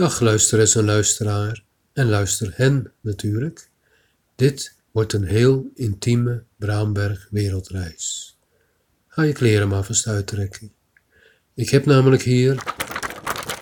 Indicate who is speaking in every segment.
Speaker 1: Dag luisteres en luisteraar, en luister hen natuurlijk. Dit wordt een heel intieme Braamberg wereldreis. Ga je kleren maar vast uittrekken. Ik heb namelijk hier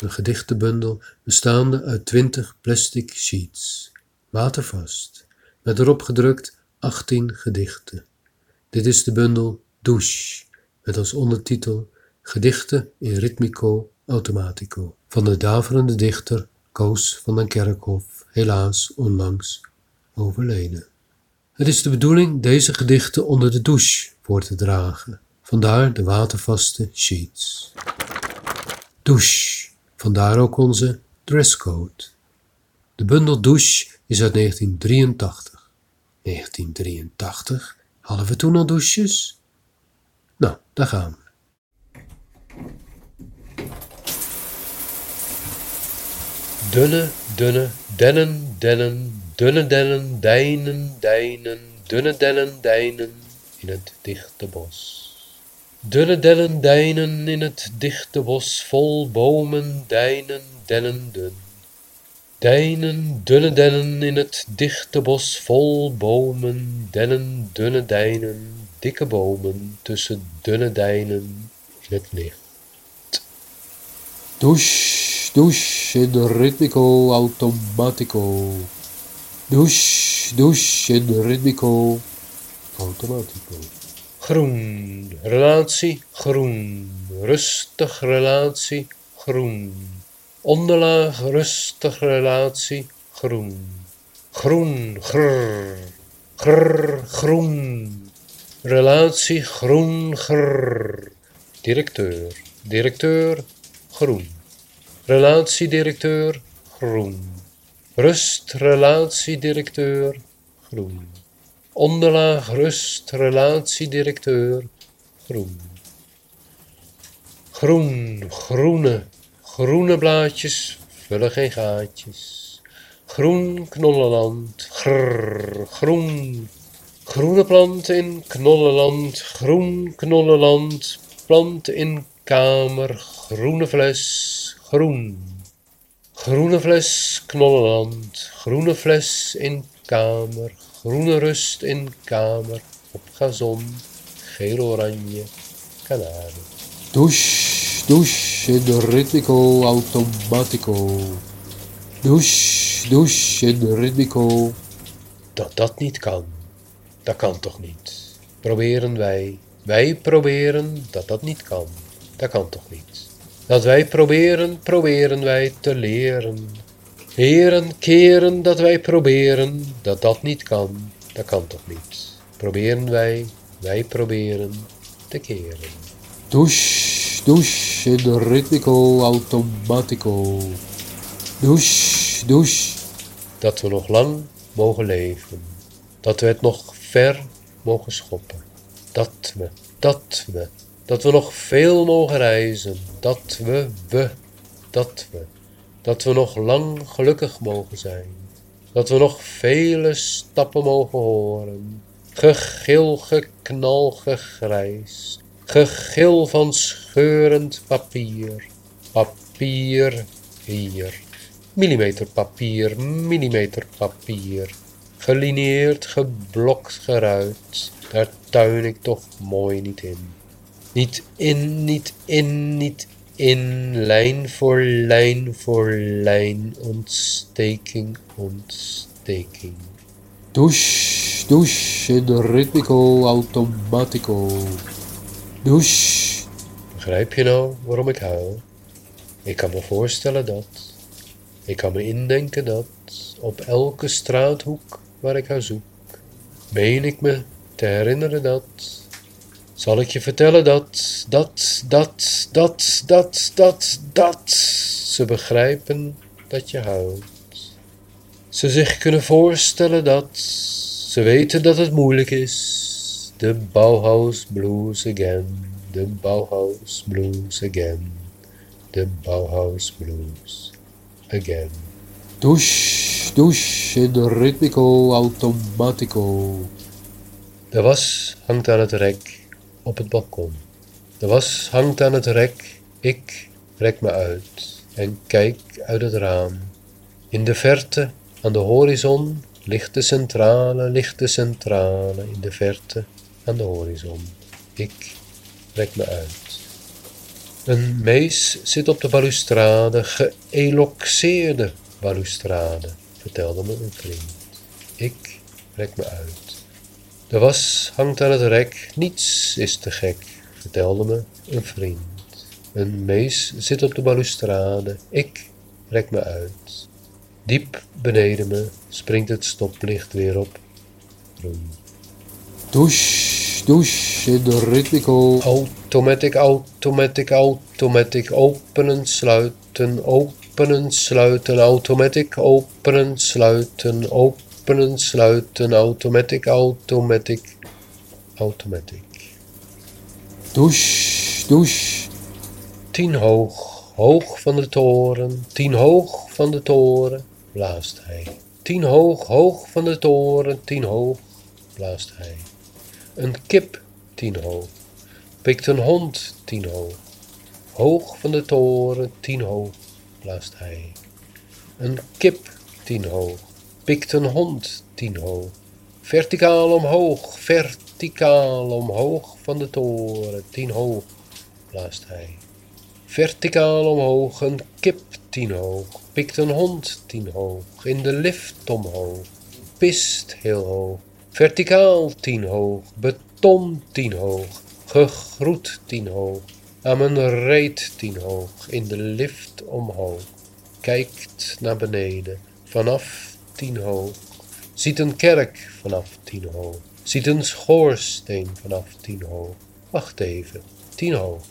Speaker 1: een gedichtenbundel bestaande uit twintig plastic sheets, watervast, met erop gedrukt 18 gedichten. Dit is de bundel Douche, met als ondertitel Gedichten in ritmico automatico van de daverende dichter Koos van den Kerkhof, helaas onlangs overleden. Het is de bedoeling deze gedichten onder de douche voor te dragen, vandaar de watervaste sheets. Douche, vandaar ook onze dresscode. De bundel douche is uit 1983. 1983? Hadden we toen al douches? Nou, daar gaan we.
Speaker 2: Dunne, dunne, dennen, dennen, dunne dennen, dijnen, dijnen, dunne dennen, dijnen in het dichte bos. Dunne dennen, dijnen in het dichte bos, vol bomen, dijnen, dennen, dun. Dijnen, dunne dennen in het dichte bos, vol bomen, dennen, dunne dijnen, dikke bomen tussen dunne dijnen in het licht.
Speaker 1: Douche, douche in ritmico automatico. Douche, douche in ritmico automatico.
Speaker 2: Groen, relatie, groen, rustig relatie, groen. Onderlaag, rustig relatie, groen. Groen, grrr, grrr, groen. Relatie, groen, grrr. Directeur, directeur, groen. Relatiedirecteur, groen. Rust, relatiedirecteur, groen. Onderlaag, rust, relatiedirecteur, groen. Groen, groene, groene blaadjes vullen geen gaatjes. Groen knollenland, grrr, groen. Groene plant in knollenland, groen knollenland, plant in kamer, groene fles, groen. Groene fles, knollenland, groene fles in kamer, groene rust in kamer, op gazon, geel-oranje, kanarie.
Speaker 1: Douche, douche in ritmico automatico. Douche, douche in ritmico.
Speaker 2: Dat dat niet kan, dat kan toch niet. Proberen wij, wij proberen dat dat niet kan. Dat kan toch niet? Dat wij proberen, proberen wij te leren. Heren, keren dat wij proberen, dat dat niet kan. Dat kan toch niet? Proberen wij, wij proberen te keren.
Speaker 1: Douche, douche in ritmico automatico. Douche, douche.
Speaker 2: Dat we nog lang mogen leven. Dat we het nog ver mogen schoppen. Dat we, dat we, dat we nog veel mogen reizen, dat we, we, dat we, dat we nog lang gelukkig mogen zijn, dat we nog vele stappen mogen horen, gegil, geknal, gegrijs, gegil van scheurend papier, papier hier, millimeter papier, millimeter papier, gelineerd, geblokt, geruit, daar tuin ik toch mooi niet in. Niet in, niet in, niet in, lijn voor lijn voor lijn, ontsteking, ontsteking.
Speaker 1: Douche, douche in ritmico automatico. Douche.
Speaker 2: Begrijp je nou waarom ik huil? Ik kan me voorstellen dat. Ik kan me indenken dat op elke straathoek waar ik haar zoek, meen ik me te herinneren dat zal ik je vertellen dat, dat, dat, dat, dat, dat, dat ze begrijpen dat je huilt. Ze zich kunnen voorstellen dat, ze weten dat het moeilijk is. De Bauhaus Blues again, de Bauhaus Blues again, de Bauhaus Blues again.
Speaker 1: Douche, douche in ritmico automatico.
Speaker 2: De was hangt aan het rek op het balkon. De was hangt aan het rek, ik rek me uit. en kijk uit het raam. In de verte, aan de horizon, ligt de centrale, ligt de centrale, in de verte, aan de horizon. Ik rek me uit. Een mees zit op de balustrade, geëloxeerde balustrade, vertelde me een vriend. Ik rek me uit. De was hangt aan het rek, niets is te gek, vertelde me een vriend. Een mees zit op de balustrade, ik rek me uit. Diep beneden me springt het stoplicht weer op groen.
Speaker 1: Douche, douche in de ritmico.
Speaker 2: Automatic, automatic, automatic, openen, sluiten, openen, sluiten, automatic, openen, sluiten, openen, sluiten, automatic, automatic, automatic.
Speaker 1: Douche, douche.
Speaker 2: Tien hoog, hoog van de toren, tien hoog van de toren, blaast hij. Tien hoog, hoog van de toren, tien hoog, blaast hij. Een kip, tien hoog, pikt een hond, tien hoog. Hoog van de toren, tien hoog, blaast hij. Een kip, tien hoog, pikt een hond, tien hoog. Verticaal omhoog, verticaal omhoog van de toren, tien hoog, blaast hij. Verticaal omhoog, een kip tien hoog, pikt een hond tien hoog, in de lift omhoog, pist heel hoog. Verticaal tien hoog, beton tien hoog, gegroet tien hoog, aan mijn reet tien hoog, in de lift omhoog. Kijkt naar beneden, vanaf tien hoog, ziet een kerk vanaf tien hoog, ziet een schoorsteen vanaf tien hoog. Wacht even, tien hoog.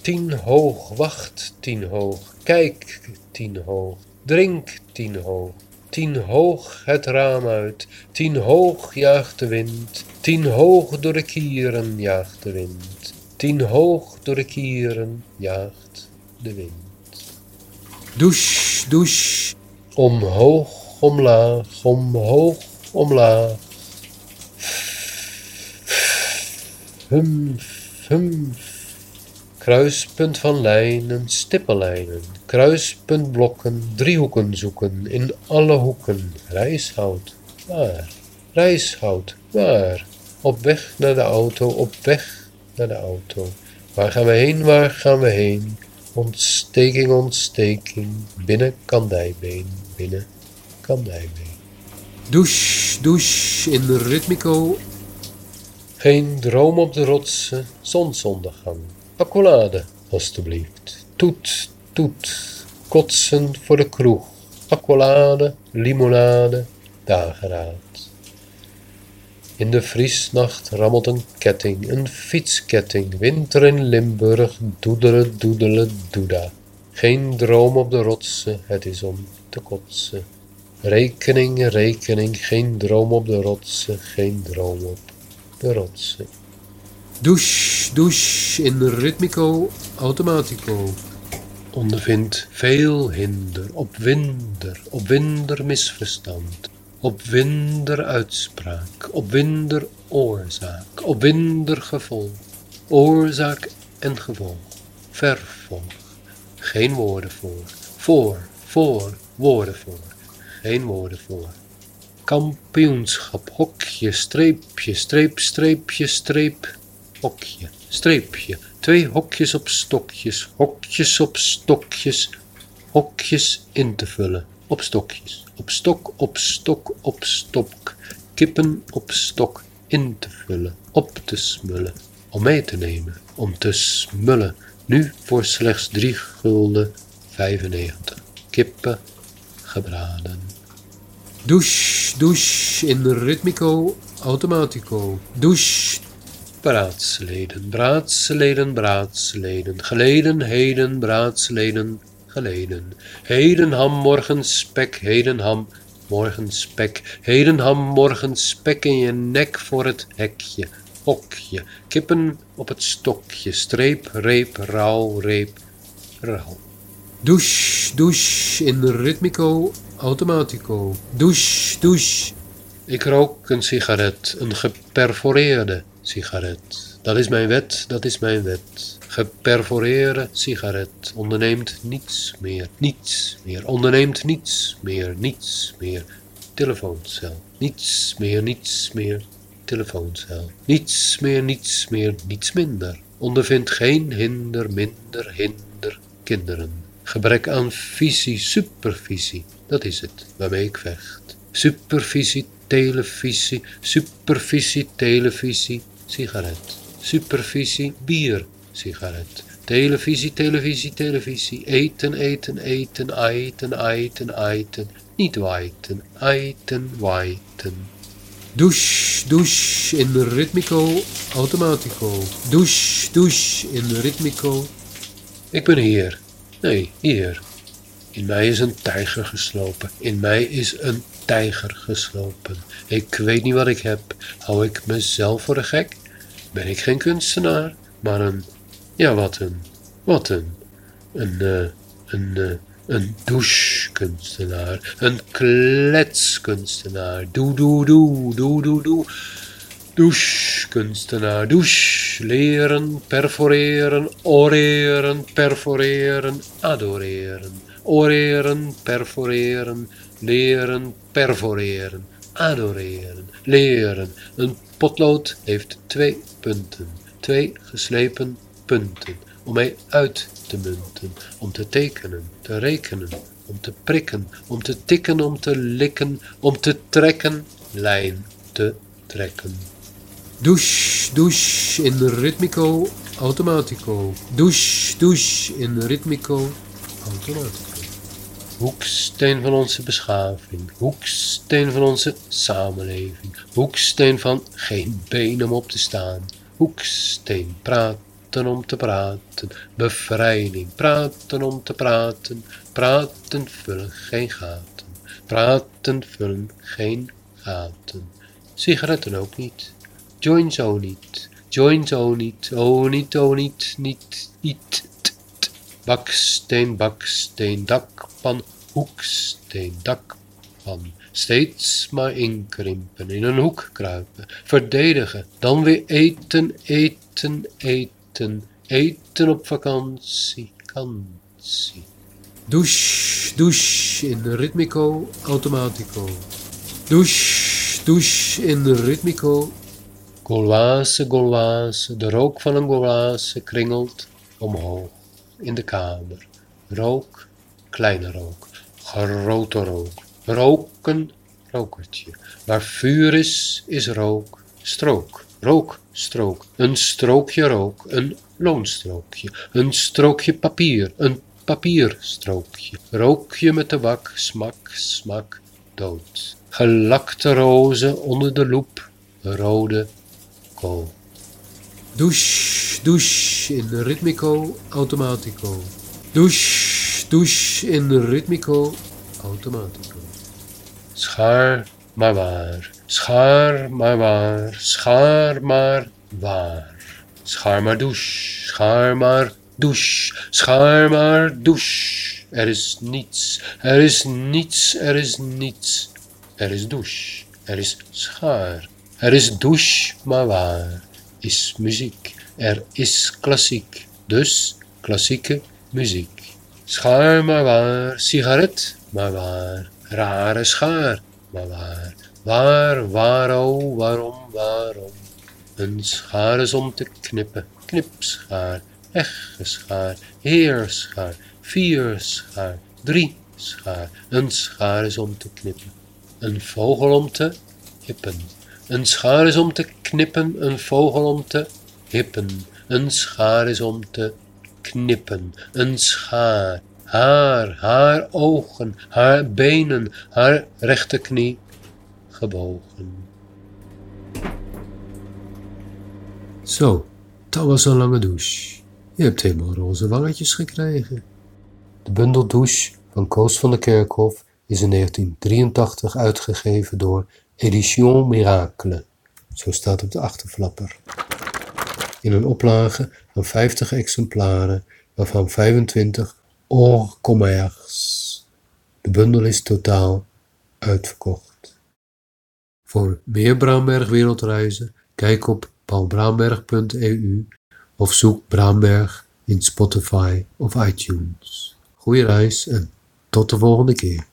Speaker 2: Tien hoog, wacht tien hoog, kijk tien hoog, drink tien hoog. Tien hoog het raam uit, tien hoog jaagt de wind, tien hoog door de kieren jaagt de wind, tien hoog door de kieren jaagt de wind.
Speaker 1: Douche, douche.
Speaker 2: Omhoog, omlaag, omhoog, omlaag. Hum, hum, Kruispunt van lijnen, stippenlijnen, kruispuntblokken, driehoeken zoeken, in alle hoeken. Reishout, waar? Reishout, waar? Op weg naar de auto, op weg naar de auto. Waar gaan we heen, waar gaan we heen? Ontsteking, ontsteking, binnen kandijbeen, binnen kandijbeen.
Speaker 1: Douche, douche in de ritmico.
Speaker 2: Geen droom op de rotsen, zonsondergang. Accolade, alstublieft. Toet, toet, kotsen voor de kroeg. Accolade, limonade, dageraad. In de vriesnacht rammelt een ketting, een fietsketting. Winter in Limburg, doedelen, doedelen, doeda. Geen droom op de rotsen, het is om te kotsen. Rekening, rekening, geen droom op de rotsen, geen droom op de rotsen.
Speaker 1: Douche, douche in ritmico automatico.
Speaker 2: ondervindt veel hinder, opwinder, opwinder misverstand, opwinder uitspraak, opwinder oorzaak, opwinder gevolg, oorzaak en gevolg, vervolg, geen woorden voor, voor, voor, woorden voor, geen woorden voor. Kampioenschap, hokje, streepje, streep, streepje, streep, hokje, streepje, twee hokjes op stokjes, hokjes op stokjes, hokjes in te vullen, op stokjes, op stok, op stok, op stok, kippen op stok in te vullen, op te smullen, om mee te nemen, om te smullen, nu voor slechts drie gulden 95. Kippen gebraden.
Speaker 1: Douche, douche in ritmico automatico. Douche,
Speaker 2: Braadsleden, braadsleden, braadsleden, geleden, heden, braadsleden, geleden. Heden ham, morgen spek, heden ham, morgen spek, heden ham, morgen spek in je nek voor het hekje, hokje, kippen op het stokje, streep, reep, rouw, reep, rouw.
Speaker 1: Douche, douche in ritmico automatico. Douche, douche.
Speaker 2: Ik rook een sigaret, een geperforeerde sigaret. Dat is mijn wet, dat is mijn wet. Geperforeerde sigaret. Onderneemt niets meer, niets meer. Onderneemt niets meer, niets meer. Telefooncel. Niets meer, niets meer. Telefooncel. Niets meer, niets meer, niets minder. Ondervindt geen hinder, minder, hinder, kinderen. Gebrek aan visie, supervisie. Dat is het waarmee ik vecht. Supervisie, televisie, supervisie, televisie, sigaret. Supervisie, bier, sigaret. Televisie, televisie, televisie. Eten, eten, eten, eten, eten, eten. Niet wijten, eten, wijten.
Speaker 1: Douche, douche in ritmico automatico. Douche, douche in ritmico.
Speaker 2: Ik ben hier. Nee, hier. In mij is een tijger geslopen. In mij is een tijger geslopen. Ik weet niet wat ik heb. Hou ik mezelf voor de gek? Ben ik geen kunstenaar, maar een... Ja, wat een... Wat een... Een... Uh, een... Uh, een douchekunstenaar. Een kletskunstenaar. Doe, doe, doe, doe, doe, doe. Douchekunstenaar. Douche. Leren, perforeren, oreren, perforeren, adoreren. Oreren, perforeren, leren, perforeren, adoreren, leren. Een potlood heeft twee punten, twee geslepen punten, om mee uit te munten, om te tekenen, te rekenen, om te prikken, om te tikken, om te likken, om te trekken, lijn te trekken.
Speaker 1: Douche, douche in ritmico automatico. Douche, douche in ritmico automatico.
Speaker 2: Hoeksteen van onze beschaving, hoeksteen van onze samenleving, hoeksteen van geen been om op te staan, hoeksteen praten om te praten, bevrijding, praten om te praten, praten vullen geen gaten, praten vullen geen gaten, sigaretten ook niet, joints ook niet, joints ook niet, oh niet, oh niet, niet, niet, baksteen, baksteen, dakpan, hoeksteen, dakpan. Steeds maar inkrimpen, in een hoek kruipen, verdedigen, dan weer eten, eten, eten, eten op vakantie, vakantie.
Speaker 1: Douche, douche in ritmico automatico. Douche, douche in ritmico.
Speaker 2: Gauloise, Gauloise, de rook van een Gauloise kringelt omhoog in de kamer. Rook, kleine rook, grote rook. Roken, rokertje. Waar vuur is, is rook, strook. Rook, strook. Een strookje rook, een loonstrookje. Een strookje papier, een papierstrookje. Rookje met de wak, smak, smak, dood. Gelakte rozen onder de loep, rode
Speaker 1: Douche, douche in ritmico automatico. Douche, douche in ritmico automatico.
Speaker 2: Schaar maar waar, schaar maar waar, schaar maar waar. Schaar maar douche, schaar maar douche, schaar maar douche. Er is niets, er is niets, er is niets. Er is douche, er is schaar. Er is douche maar waar is muziek. Er is klassiek, dus klassieke muziek. Schaar maar waar, sigaret maar waar, rare schaar maar waar. Waar, waar, oh, waarom, waarom? Een schaar is om te knippen, knipschaar, schaar, heerschaar, vier schaar, drie schaar. Een schaar is om te knippen, een vogel om te hippen. Een schaar is om te knippen, een vogel om te hippen. Een schaar is om te knippen, een schaar. Haar, haar ogen, haar benen, haar rechterknie gebogen.
Speaker 1: Zo, dat was een lange douche. Je hebt helemaal roze wangetjes gekregen.
Speaker 2: De bundel douche van Koos van der Kerkhof is in 1983 uitgegeven door Edition Miracle, zo staat op de achterflapper. In een oplage van 50 exemplaren, waarvan 25 hors commerce. De bundel is totaal uitverkocht. Voor meer Braamberg wereldreizen, kijk op
Speaker 1: paulbraamberg.eu of zoek Braamberg in Spotify of iTunes. Goeie reis en tot de volgende keer.